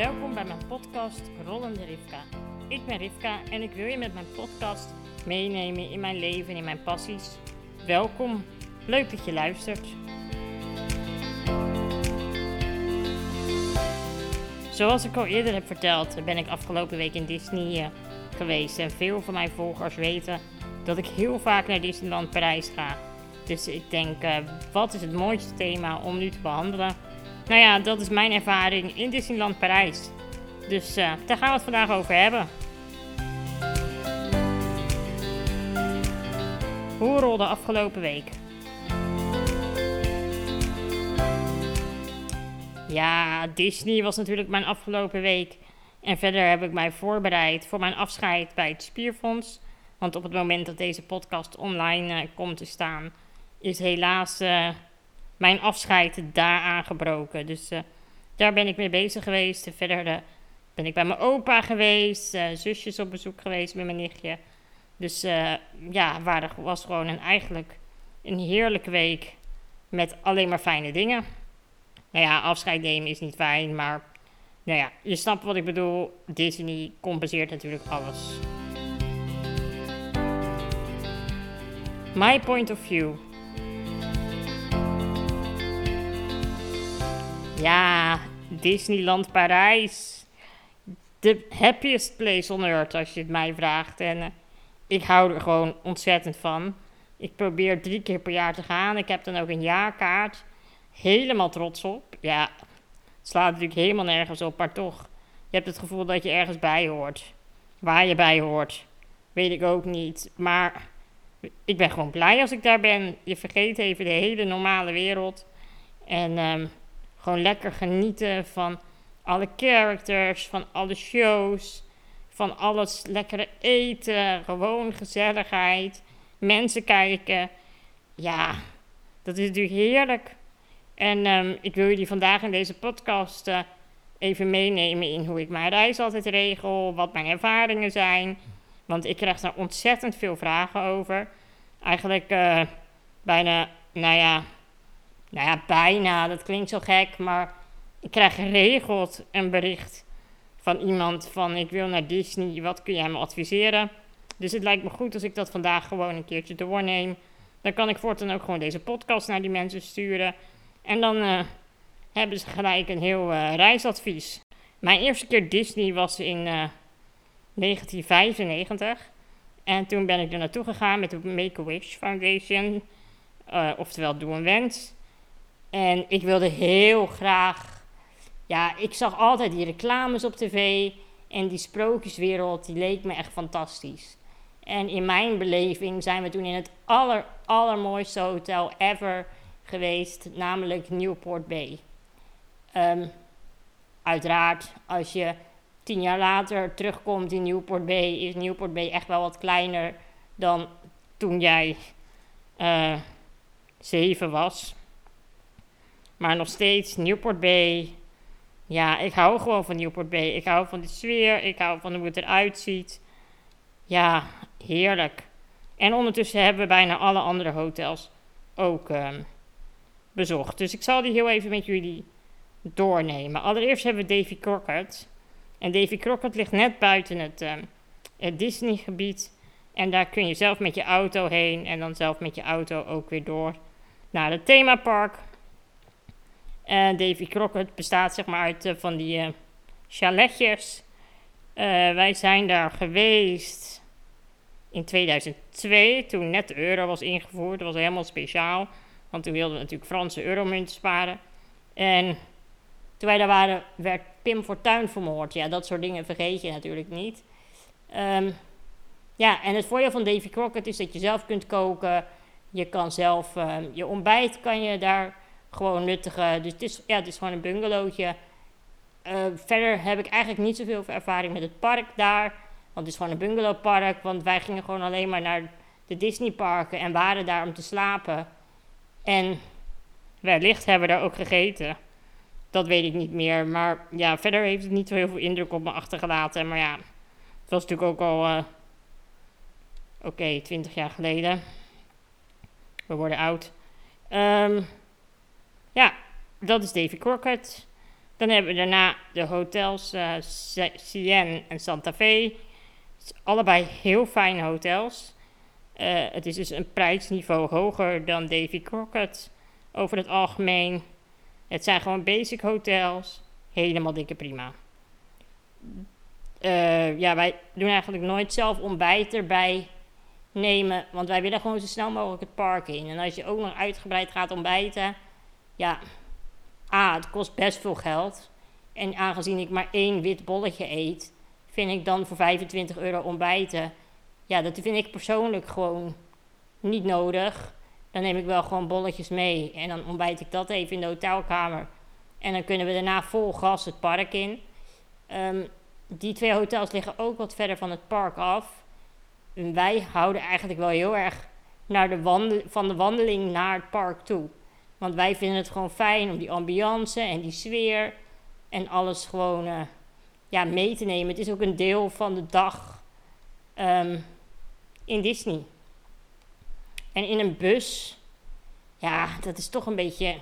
Welkom bij mijn podcast Rollende Rivka. Ik ben Rivka en ik wil je met mijn podcast meenemen in mijn leven en in mijn passies. Welkom, leuk dat je luistert. Zoals ik al eerder heb verteld, ben ik afgelopen week in Disney eh, geweest. En veel van mijn volgers weten dat ik heel vaak naar Disneyland Parijs ga. Dus ik denk, eh, wat is het mooiste thema om nu te behandelen? Nou ja, dat is mijn ervaring in Disneyland Parijs. Dus uh, daar gaan we het vandaag over hebben. Hoe rolde afgelopen week? Ja, Disney was natuurlijk mijn afgelopen week. En verder heb ik mij voorbereid voor mijn afscheid bij het Spierfonds. Want op het moment dat deze podcast online uh, komt te staan, is helaas uh, mijn afscheid daar aangebroken. Dus uh, daar ben ik mee bezig geweest. Verder ben ik bij mijn opa geweest, zusjes op bezoek geweest met mijn nichtje. Dus ja, waar was gewoon een, eigenlijk een heerlijke week met alleen maar fijne dingen. Nou ja, afscheid nemen is niet fijn, maar nou ja, je snapt wat ik bedoel. Disney compenseert natuurlijk alles. My point of view. Ja, Disneyland Parijs. De happiest place on earth, als je het mij vraagt. En uh, ik hou er gewoon ontzettend van. Ik probeer drie keer per jaar te gaan. Ik heb dan ook een jaarkaart. Helemaal trots op. Ja, het slaat natuurlijk helemaal nergens op, maar toch. Je hebt het gevoel dat je ergens bij hoort. Waar je bij hoort, weet ik ook niet. Maar ik ben gewoon blij als ik daar ben. Je vergeet even de hele normale wereld. En um, gewoon lekker genieten van alle characters, van alle shows, van alles lekkere eten, gewoon gezelligheid, mensen kijken. Ja, dat is natuurlijk heerlijk. En um, ik wil jullie vandaag in deze podcast uh, even meenemen in hoe ik mijn reis altijd regel, wat mijn ervaringen zijn. Want ik krijg daar ontzettend veel vragen over. Eigenlijk uh, bijna, nou ja, nou ja, bijna, dat klinkt zo gek, maar ik krijg geregeld een bericht van iemand van ik wil naar Disney, wat kun jij me adviseren? Dus het lijkt me goed als ik dat vandaag gewoon een keertje doorneem. Dan kan ik voortaan ook gewoon deze podcast naar die mensen sturen. En dan uh, hebben ze gelijk een heel uh, reisadvies. Mijn eerste keer Disney was in uh, 1995. En toen ben ik er naartoe gegaan met de Make-A-Wish Foundation. oftewel Doe een Wens. En ik wilde heel graag. Ja, ik zag altijd die reclames op tv. En die sprookjeswereld, die leek me echt fantastisch. En in mijn beleving zijn we toen in het aller, allermooiste hotel ever geweest, namelijk Newport Bay. Um, uiteraard, als je tien jaar later terugkomt in Newport Bay, is Newport Bay echt wel wat kleiner dan toen jij uh, zeven was. Maar nog steeds Newport Bay. Ja, ik hou gewoon van Newport Bay. Ik hou van de sfeer. Ik hou van hoe het eruit ziet. Ja, heerlijk. En ondertussen hebben we bijna alle andere hotels ook um, bezocht. Dus ik zal die heel even met jullie doornemen. Allereerst hebben we Davy Crockett. En Davy Crockett ligt net buiten het, um, het Disney-gebied. En daar kun je zelf met je auto heen en dan zelf met je auto ook weer door naar het themapark. Davy Crockett bestaat zeg maar uit uh, van die uh, chaletjes. Uh, wij zijn daar geweest in 2002, toen net de euro was ingevoerd. Dat was helemaal speciaal, want toen wilden we natuurlijk Franse euromunten sparen. En toen wij daar waren, werd Pim Fortuyn vermoord. Ja, dat soort dingen vergeet je natuurlijk niet. Um, ja, en het voordeel van Davy Crockett is dat je zelf kunt koken. Je kan zelf, uh, je ontbijt kan je daar gewoon nuttige. Dus het is, ja, het is gewoon een bungalowtje. Uh, verder heb ik eigenlijk niet zoveel ervaring met het park daar. Want het is gewoon een bungalowpark. Want wij gingen gewoon alleen maar naar de Disneyparken en waren daar om te slapen. En wellicht hebben we daar ook gegeten. Dat weet ik niet meer. Maar ja, verder heeft het niet zo heel veel indruk op me achtergelaten. Maar ja, het was natuurlijk ook al. Uh, Oké, okay, 20 jaar geleden. We worden oud. Um, ja, dat is Davy Crockett. Dan hebben we daarna de hotels uh, Cien en Santa Fe. Allebei heel fijne hotels. Uh, het is dus een prijsniveau hoger dan Davy Crockett over het algemeen. Het zijn gewoon basic hotels. Helemaal dikke prima. Uh, ja, wij doen eigenlijk nooit zelf ontbijt erbij nemen. Want wij willen gewoon zo snel mogelijk het park in. En als je ook nog uitgebreid gaat ontbijten. Ja, A, het kost best veel geld. En aangezien ik maar één wit bolletje eet, vind ik dan voor 25 euro ontbijten. Ja, dat vind ik persoonlijk gewoon niet nodig. Dan neem ik wel gewoon bolletjes mee. En dan ontbijt ik dat even in de hotelkamer. En dan kunnen we daarna vol gas het park in. Um, die twee hotels liggen ook wat verder van het park af. En wij houden eigenlijk wel heel erg naar de van de wandeling naar het park toe. Want wij vinden het gewoon fijn om die ambiance en die sfeer en alles gewoon uh, ja, mee te nemen. Het is ook een deel van de dag um, in Disney. En in een bus, ja, dat is toch een beetje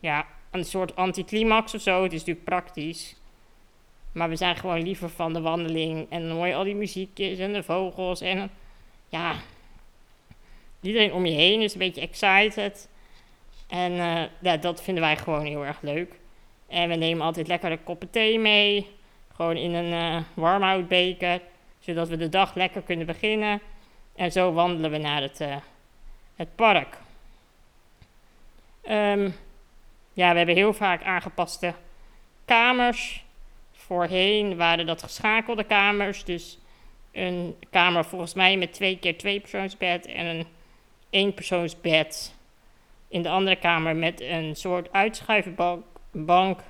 ja, een soort anticlimax of zo. Het is natuurlijk praktisch. Maar we zijn gewoon liever van de wandeling. En dan hoor je al die muziekjes en de vogels. En ja, iedereen om je heen is een beetje excited. En ja, dat vinden wij gewoon heel erg leuk. En we nemen altijd lekkere koppen thee mee. Gewoon in een uh, warmhoutbeker. Zodat we de dag lekker kunnen beginnen. En zo wandelen we naar het, uh, het park. Um, ja, we hebben heel vaak aangepaste kamers. Voorheen waren dat geschakelde kamers. Dus een kamer volgens mij met twee keer twee persoonsbed en een eenpersoonsbed. In de andere kamer met een soort uitschuivenbank.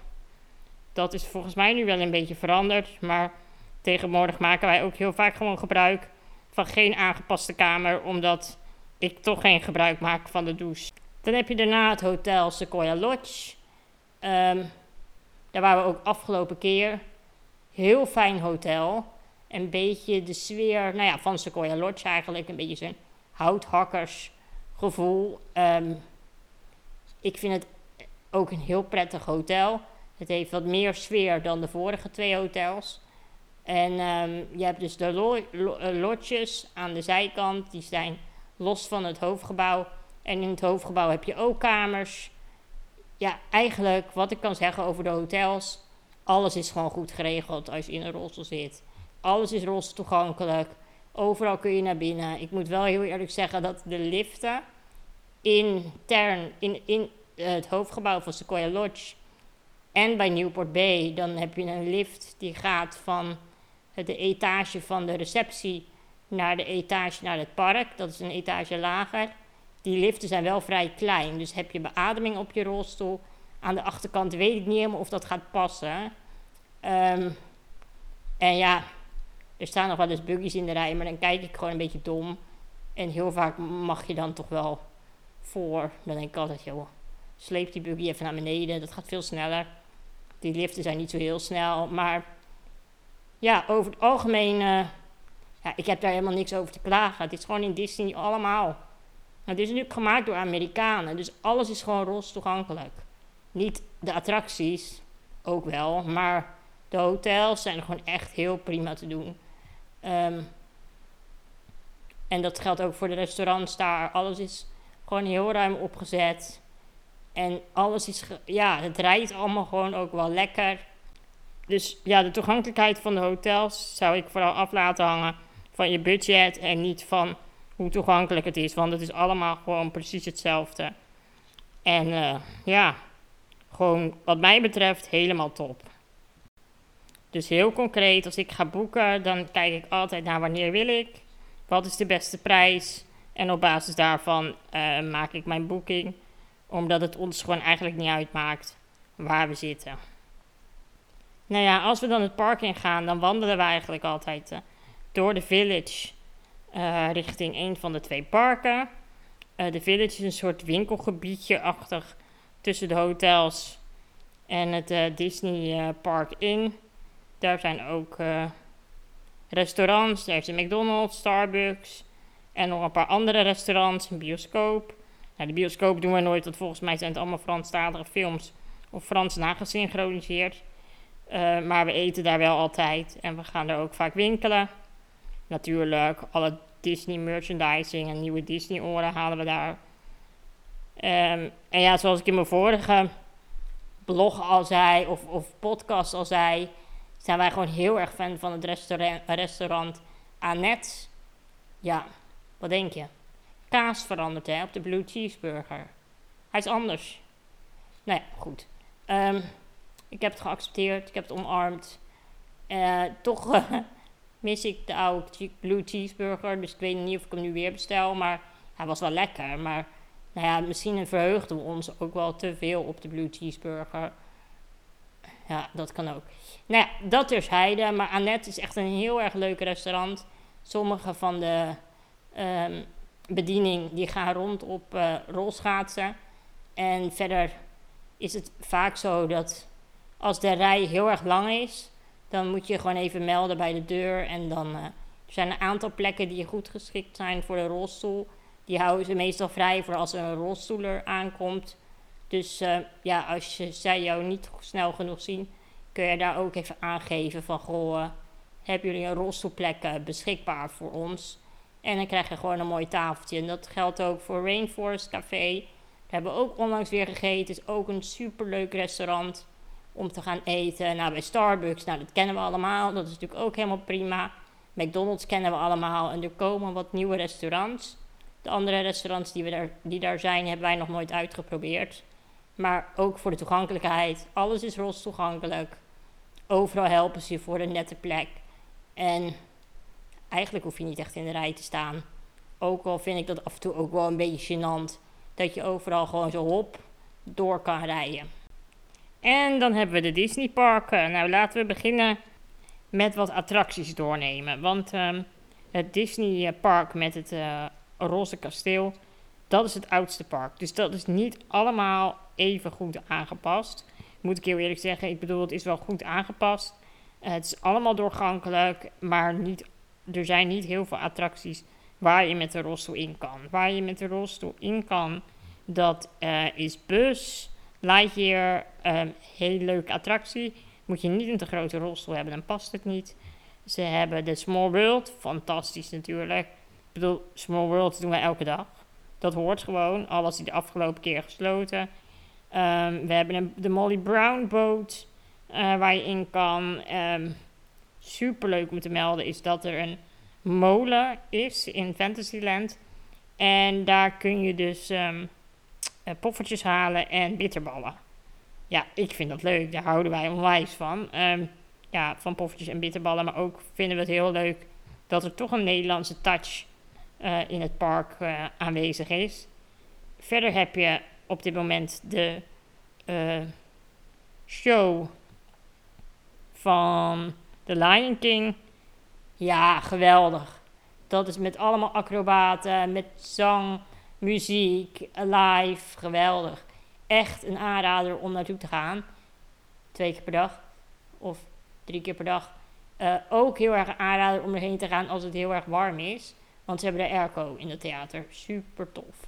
Dat is volgens mij nu wel een beetje veranderd. Maar tegenwoordig maken wij ook heel vaak gewoon gebruik van geen aangepaste kamer. Omdat ik toch geen gebruik maak van de douche. Dan heb je daarna het hotel Sequoia Lodge. Um, daar waren we ook afgelopen keer. Heel fijn hotel. Een beetje de sfeer nou ja, van Sequoia Lodge eigenlijk. Een beetje zo'n houthakkersgevoel. Um, ik vind het ook een heel prettig hotel. Het heeft wat meer sfeer dan de vorige twee hotels. En um, je hebt dus de lo eh, lodges aan de zijkant. Die zijn los van het hoofdgebouw. En in het hoofdgebouw heb je ook kamers ja, eigenlijk wat ik kan zeggen over de hotels. Alles is gewoon goed geregeld als je in een rolstoel zit. Alles is rolstoel toegankelijk. Overal kun je naar binnen. Ik moet wel heel eerlijk zeggen dat de liften intern in, in het hoofdgebouw van Sequoia Lodge en bij Newport Bay, dan heb je een lift die gaat van de etage van de receptie naar de etage naar het park. Dat is een etage lager die liften zijn wel vrij klein. Dus heb je beademing op je rolstoel. Aan de achterkant weet ik niet helemaal of dat gaat passen. Um, en ja, er staan nog wel eens buggies in de rij, maar dan kijk ik gewoon een beetje dom. En heel vaak mag je dan toch wel voor. Dan denk ik altijd, joh, sleep die buggy even naar beneden. Dat gaat veel sneller. Die liften zijn niet zo heel snel. Maar ja, over het algemeen, uh, ja, ik heb daar helemaal niks over te klagen. Het is gewoon in Disney allemaal. Het is natuurlijk gemaakt door Amerikanen, dus alles is gewoon roze toegankelijk. Niet de attracties, ook wel, maar de hotels zijn gewoon echt heel prima te doen. Um, en dat geldt ook voor de restaurants daar. Alles is gewoon heel ruim opgezet. En alles is, ja, het rijdt allemaal gewoon ook wel lekker. Dus ja, de toegankelijkheid van de hotels zou ik vooral af laten hangen van je budget en niet van hoe toegankelijk het is. Want het is allemaal gewoon precies hetzelfde. En uh, ja, gewoon wat mij betreft helemaal top. Dus heel concreet, als ik ga boeken, dan kijk ik altijd naar wanneer wil ik. Wat is de beste prijs? En op basis daarvan uh, maak ik mijn boeking. Omdat het ons gewoon eigenlijk niet uitmaakt waar we zitten. Nou ja, als we dan het park in gaan, dan wandelen we eigenlijk altijd uh, door de village uh, richting een van de twee parken. De Village is een soort winkelgebiedje achter tussen de hotels en het Disney Park in. Daar zijn ook restaurants. Daar is een McDonald's, Starbucks en nog een paar andere restaurants, een bioscoop. Nou, de bioscoop doen we nooit, want volgens mij zijn het allemaal Franstalige films of Frans nagesynchroniseerd. Uh, maar we eten daar wel altijd en we gaan er ook vaak winkelen. Natuurlijk, alle Disney merchandising en nieuwe Disney oren halen we daar. Um, en ja, zoals ik in mijn vorige blog al zei, of, of podcast al zei, zijn wij gewoon heel erg fan van het restaurant, restaurant Annette. Ja, wat denk je? Kaas veranderd hè, op de Blue Cheeseburger. Hij is anders. Nou ja, goed. Um, ik heb het geaccepteerd, ik heb het omarmd. Uh, toch mis ik de oude Blue Cheeseburger, dus ik weet niet of ik hem nu weer bestel. Maar hij was wel lekker, maar nou ja, misschien verheugden we ons ook wel te veel op de Blue Cheeseburger. Ja, dat kan ook. Nou ja, dat terzijde. Maar Annette is echt een heel erg leuk restaurant. Sommige van de um, bediening die gaan rond op uh, rolschaatsen. En verder is het vaak zo dat als de rij heel erg lang is, dan moet je gewoon even melden bij de deur. En dan uh, er zijn een aantal plekken die goed geschikt zijn voor de rolstoel. Die houden ze meestal vrij voor als er een rolstoeler aankomt. Dus uh, ja, als je, zij jou niet snel genoeg zien, kun je daar ook even aangeven van goh, hebben jullie een rolstoelplek beschikbaar voor ons? En dan krijg je gewoon een mooi tafeltje. En dat geldt ook voor Rainforest Café. Daar hebben we ook onlangs weer gegeten. Het is ook een superleuk restaurant om te gaan eten. Nou, bij Starbucks, nou, dat kennen we allemaal. Dat is natuurlijk ook helemaal prima. McDonald's kennen we allemaal. En er komen wat nieuwe restaurants. De andere restaurants die, we daar, die daar zijn, hebben wij nog nooit uitgeprobeerd. Maar ook voor de toegankelijkheid. Alles is toegankelijk. Overal helpen ze je voor een nette plek. En eigenlijk hoef je niet echt in de rij te staan. Ook al vind ik dat af en toe ook wel een beetje gênant. Dat je overal gewoon zo hop door kan rijden. En dan hebben we de Disneyparken. Nou, laten we beginnen met wat attracties doornemen. Want um, het Disneypark met het uh, roze kasteel, dat is het oudste park. Dus dat is niet allemaal even goed aangepast. Moet ik heel eerlijk zeggen. Ik bedoel, het is wel goed aangepast. Het is allemaal doorgankelijk, maar niet, er zijn niet heel veel attracties waar je met de rolstoel in kan. Waar je met de rolstoel in kan, dat uh, is bus, Lightyear, um, hele leuke attractie. Moet je niet een te grote rolstoel hebben, dan past het niet. Ze hebben de Small World, fantastisch natuurlijk. Ik bedoel, Small World doen we elke dag. Dat hoort gewoon, al was die de afgelopen keer gesloten. Um, we hebben de Molly Brown boot uh, waar je in kan. Um, ehm, Super leuk om te melden is dat er een molen is in Fantasyland. En daar kun je dus um, uh, poffertjes halen en bitterballen. Ja, ik vind dat leuk. Daar houden wij onwijs van. Um, ja, van poffertjes en bitterballen. Maar ook vinden we het heel leuk dat er toch een Nederlandse touch uh, in het park uh, aanwezig is. Verder heb je op dit moment de show van The Lion King. Ja, geweldig. Dat is met allemaal acrobaten, met zang, muziek, live, geweldig. Echt een aanrader om naartoe te gaan. Twee keer per dag of drie keer per dag. Uh, ook heel erg aanrader om erheen te gaan als het heel erg warm is. Want ze hebben de airco in het theater. Super tof.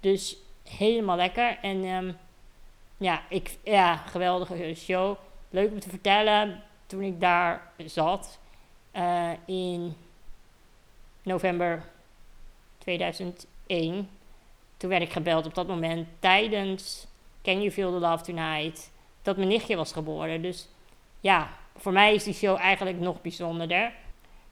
Dus helemaal lekker. En um, ja, ik, ja, geweldige show. Leuk om te vertellen. Toen ik daar zat uh, in november 2001 toen werd ik gebeld op dat moment tijdens Can You Feel the Love Tonight. Dat mijn nichtje was geboren. Dus ja, voor mij is die show eigenlijk nog bijzonderder.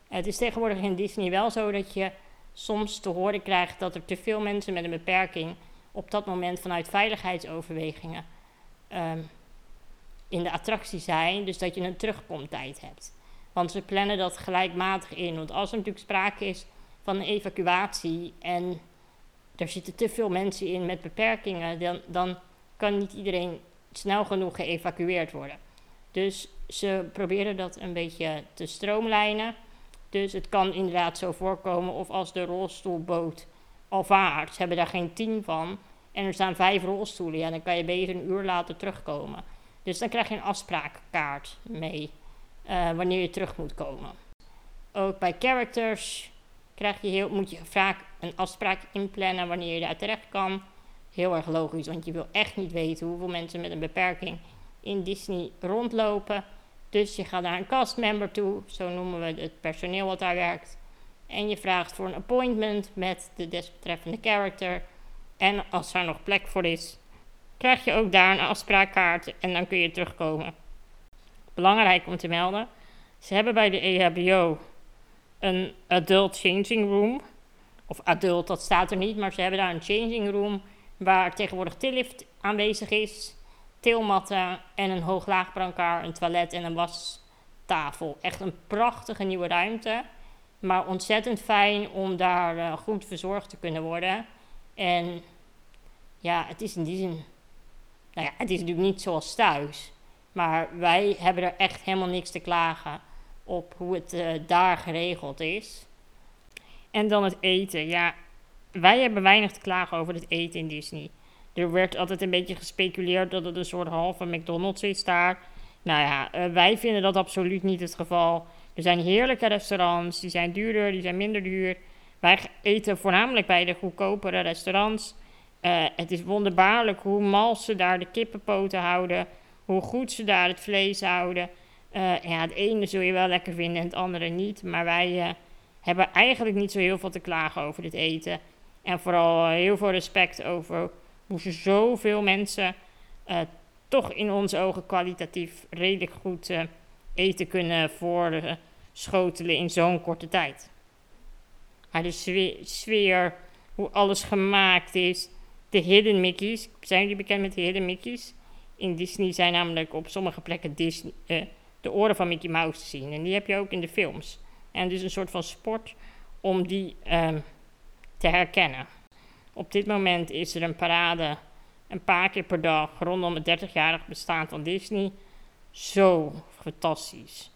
Het is tegenwoordig in Disney wel zo dat je soms te horen krijgt dat er te veel mensen met een beperking op dat moment vanuit veiligheidsoverwegingen um, in de attractie zijn. Dus dat je een terugkomtijd hebt. Want ze plannen dat gelijkmatig in. Want als er natuurlijk sprake is van een evacuatie en er zitten te veel mensen in met beperkingen, dan, dan kan niet iedereen snel genoeg geëvacueerd worden. Dus ze proberen dat een beetje te stroomlijnen. Dus het kan inderdaad zo voorkomen of als de rolstoelboot al vaart, ze hebben daar geen tien van, en er staan vijf rolstoelen, ja, dan kan je beter een uur later terugkomen. Dus dan krijg je een afspraakkaart mee uh, wanneer je terug moet komen. Ook bij characters krijg je heel, moet je vaak een afspraak inplannen wanneer je daar terecht kan. heel erg logisch, want je wil echt niet weten hoeveel mensen met een beperking in Disney rondlopen. Dus je gaat naar een castmember toe, zo noemen we het personeel wat daar werkt. En je vraagt voor een appointment met de desbetreffende character. En als er nog plek voor is, krijg je ook daar een afspraakkaart en dan kun je terugkomen. Belangrijk om te melden, ze hebben bij de EHBO een adult changing room. Of adult, dat staat er niet, maar ze hebben daar een changing room waar tegenwoordig tillift aanwezig is, tilmatten en een hoog-laag brancard, een toilet en een wastafel. Echt een prachtige nieuwe ruimte, maar ontzettend fijn om daar uh, goed verzorgd te kunnen worden. En ja, het is in die zin, nou ja, het is natuurlijk niet zoals thuis, maar wij hebben er echt helemaal niks te klagen op hoe het uh, daar geregeld is. En dan het eten. Ja, wij hebben weinig te klagen over het eten in Disney. Er werd altijd een beetje gespeculeerd dat het een soort halve McDonald's is daar. Nou ja, uh, wij vinden dat absoluut niet het geval. Er zijn heerlijke restaurants, die zijn duurder, die zijn minder duur. Wij eten voornamelijk bij de goedkopere restaurants. Uh, het is wonderbaarlijk hoe mal ze daar de kippenpoten houden, hoe goed ze daar het vlees houden. Uh, ja, het ene zul je wel lekker vinden en het andere niet. Maar wij hebben eigenlijk niet zo heel veel te klagen over dit eten. En vooral heel veel respect over hoe ze zoveel mensen toch in onze ogen kwalitatief redelijk goed eten kunnen voorschotelen in zo'n korte tijd. Maar de sfeer, hoe alles gemaakt is, de hidden Mickey's. Zijn jullie bekend met de hidden Mickey's? In Disney zijn namelijk op sommige plekken Disney, uh, de oren van Mickey Mouse te zien. En die heb je ook in de films. En dus een soort van sport om die um, te herkennen. Op dit moment is er een parade een paar keer per dag rondom het 30-jarig bestaan van Disney. Zo fantastisch.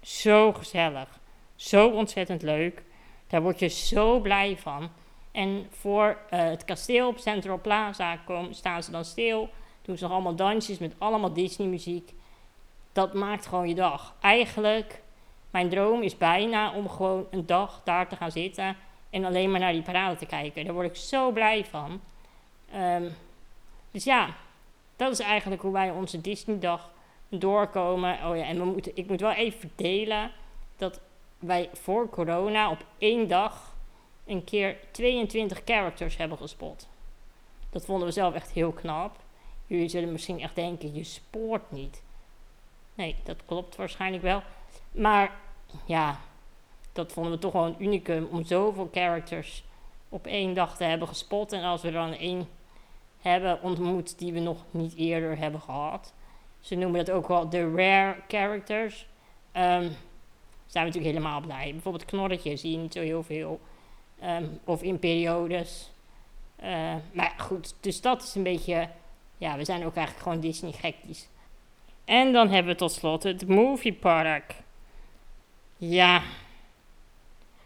Zo gezellig. Zo ontzettend leuk. Daar word je zo blij van. En voor uh, het kasteel op Central Plaza komen, staan ze dan stil. Doen ze nog allemaal dansjes met allemaal Disney muziek. Dat maakt gewoon je dag. Eigenlijk, mijn droom is bijna om gewoon een dag daar te gaan zitten en alleen maar naar die parade te kijken. Daar word ik zo blij van. Um, dus ja, dat is eigenlijk hoe wij onze Disney-dag doorkomen. Oh ja, en we moeten, ik moet wel even verdelen dat wij voor corona op één dag een keer 22 characters hebben gespot. Dat vonden we zelf echt heel knap. Jullie zullen misschien echt denken, je spoort niet. Nee, dat klopt waarschijnlijk wel. Maar ja, dat vonden we toch wel een unicum om zoveel characters op één dag te hebben gespot. En als we dan één hebben ontmoet die we nog niet eerder hebben gehad. Ze noemen dat ook wel de rare characters. Um, zijn we natuurlijk helemaal blij. Bijvoorbeeld knorretje zie je niet zo heel veel. Um, of in periodes. Uh, maar goed, dus dat is een beetje... Ja, we zijn ook eigenlijk gewoon Disney-gekkies. En dan hebben we tot slot het moviepark. Ja,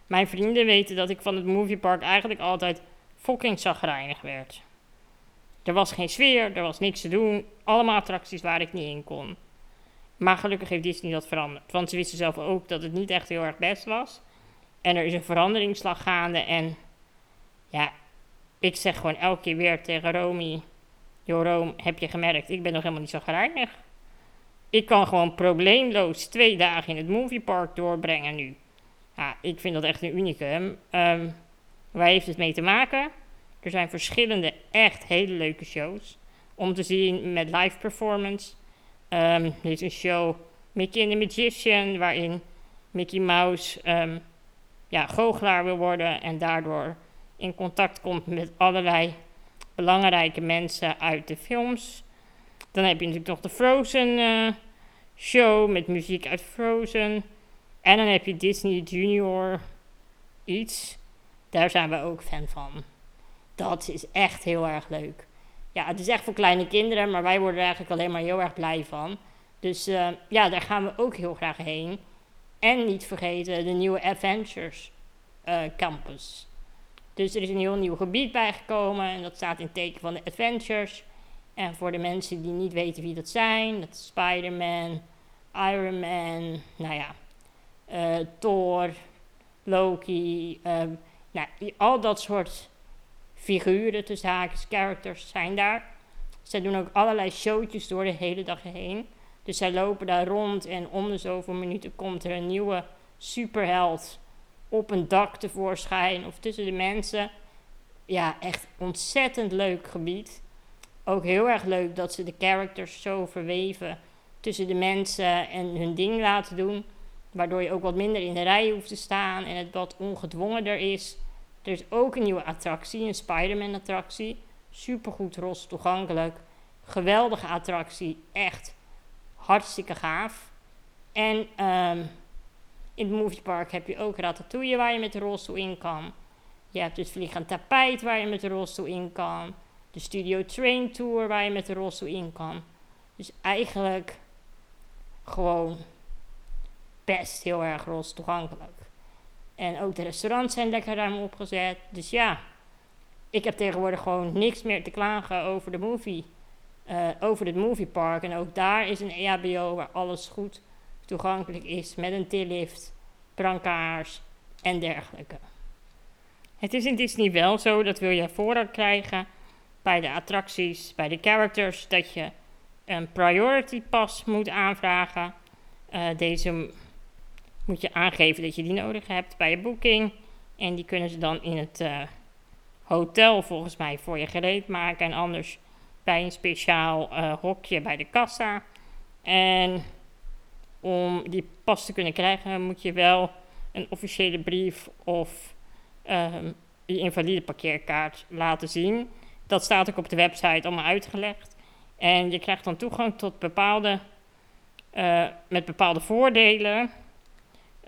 mijn vrienden weten dat ik van het moviepark eigenlijk altijd fucking zagrijnig werd. Er was geen sfeer, er was niks te doen. Allemaal attracties waar ik niet in kon. Maar gelukkig heeft Disney dat veranderd. Want ze wisten zelf ook dat het niet echt heel erg best was. En er is een veranderingsslag gaande. En ja, ik zeg gewoon elke keer weer tegen Romy... Rome, heb je gemerkt, ik ben nog helemaal niet zo gereinig. Ik kan gewoon probleemloos twee dagen in het moviepark doorbrengen nu. Ja, ik vind dat echt een unicum. Um, waar heeft het mee te maken? Er zijn verschillende echt hele leuke shows om te zien met live performance. Um, er is een show Mickey and the Magician waarin Mickey Mouse um, ja, goochelaar wil worden en daardoor in contact komt met allerlei belangrijke mensen uit de films. Dan heb je natuurlijk nog de Frozen uh, show met muziek uit Frozen. En dan heb je Disney Junior iets. Daar zijn we ook fan van. Dat is echt heel erg leuk. Ja, het is echt voor kleine kinderen, maar wij worden er eigenlijk alleen maar heel erg blij van. Dus uh, ja, daar gaan we ook heel graag heen. En niet vergeten de nieuwe Adventures uh, Campus. Dus er is een heel nieuw gebied bijgekomen en dat staat in teken van de Adventures. En voor de mensen die niet weten wie dat zijn, dat Spider-Man, Iron Man, nou ja, uh, Thor, Loki, uh, nou, al dat soort figuren, tussen haakjes, characters zijn daar. Zij doen ook allerlei showtjes door de hele dag heen. Dus zij lopen daar rond en om de zoveel minuten komt er een nieuwe superheld op een dak tevoorschijn of tussen de mensen. Ja, echt ontzettend leuk gebied. Ook heel erg leuk dat ze de characters zo verweven tussen de mensen en hun ding laten doen. Waardoor je ook wat minder in de rij hoeft te staan en het wat ongedwongener is. Er is ook een nieuwe attractie, een Spider-Man attractie. Supergoed ros toegankelijk. Geweldige attractie, echt hartstikke gaaf. En um, in het moviepark heb je ook Ratatouille waar je met de rolstoel in kan. Je hebt het vliegend tapijt waar je met de rolstoel in kan. De Studio Train Tour waar je met de rolstoel in kan. Dus eigenlijk gewoon best heel erg toegankelijk. En ook de restaurants zijn lekker ruim opgezet. Dus ja, ik heb tegenwoordig gewoon niks meer te klagen over de movie. Uh, over het moviepark. En ook daar is een EHBO waar alles goed toegankelijk is. Met een tillift, brancards en dergelijke. Het is in Disney wel zo dat wil je voorraad krijgen bij de attracties, bij de characters, dat je een priority pass moet aanvragen. Uh, deze moet je aangeven dat je die nodig hebt bij je boeking. En die kunnen ze dan in het uh, hotel volgens mij voor je gereed maken. En anders bij een speciaal uh, hokje bij de kassa. En om die pas te kunnen krijgen moet je wel een officiële brief of um, je invalide parkeerkaart laten zien. Dat staat ook op de website allemaal uitgelegd. En je krijgt dan toegang tot bepaalde, uh, met bepaalde voordelen.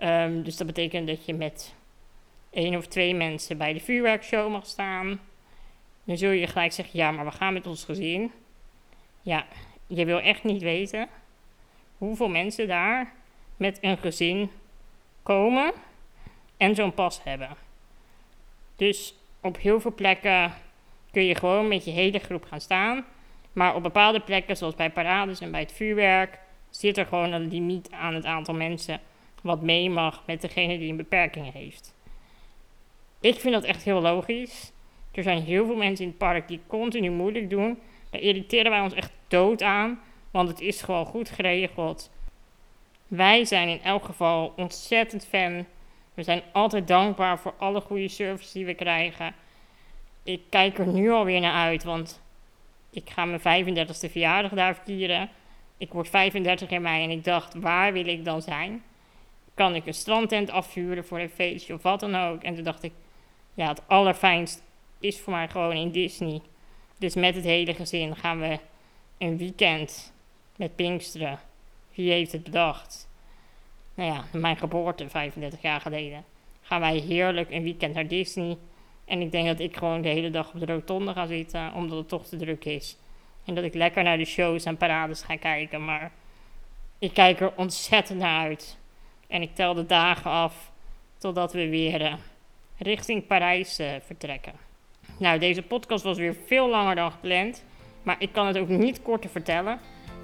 Um, dus dat betekent dat je met één of twee mensen bij de vuurwerkshow mag staan. Dan zul je gelijk zeggen, ja, maar we gaan met ons gezin. Ja, je wil echt niet weten hoeveel mensen daar met een gezin komen en zo'n pas hebben. Dus op heel veel plekken kun je gewoon met je hele groep gaan staan. Maar op bepaalde plekken, zoals bij parades en bij het vuurwerk, zit er gewoon een limiet aan het aantal mensen wat mee mag met degene die een beperking heeft. Ik vind dat echt heel logisch. Er zijn heel veel mensen in het park die continu moeilijk doen. Daar irriteren wij ons echt dood aan, want het is gewoon goed geregeld. Wij zijn in elk geval ontzettend fan. We zijn altijd dankbaar voor alle goede service die we krijgen. Ik kijk er nu alweer naar uit, want ik ga mijn 35e verjaardag daar vieren. Ik word 35 in mei en ik dacht, waar wil ik dan zijn? Kan ik een strandtent afvuren voor een feestje of wat dan ook? En toen dacht ik, ja, het allerfijnst is voor mij gewoon in Disney. Dus met het hele gezin gaan we een weekend met Pinksteren. Wie heeft het bedacht? Nou ja, mijn geboorte 35 jaar geleden. Gaan wij heerlijk een weekend naar Disney. En ik denk dat ik gewoon de hele dag op de rotonde ga zitten, omdat het toch te druk is. En dat ik lekker naar de shows en parades ga kijken. Maar ik kijk er ontzettend naar uit. En ik tel de dagen af totdat we weer uh, richting Parijs uh, vertrekken. Nou, deze podcast was weer veel langer dan gepland. Maar ik kan het ook niet korter vertellen.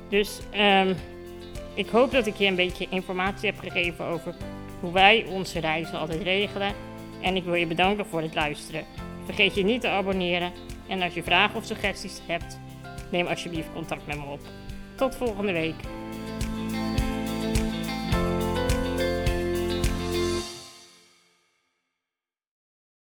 Dus um, ik hoop dat ik je een beetje informatie heb gegeven over hoe wij onze reizen altijd regelen. En ik wil je bedanken voor het luisteren. Vergeet je niet te abonneren. En als je vragen of suggesties hebt, neem alsjeblieft contact met me op. Tot volgende week.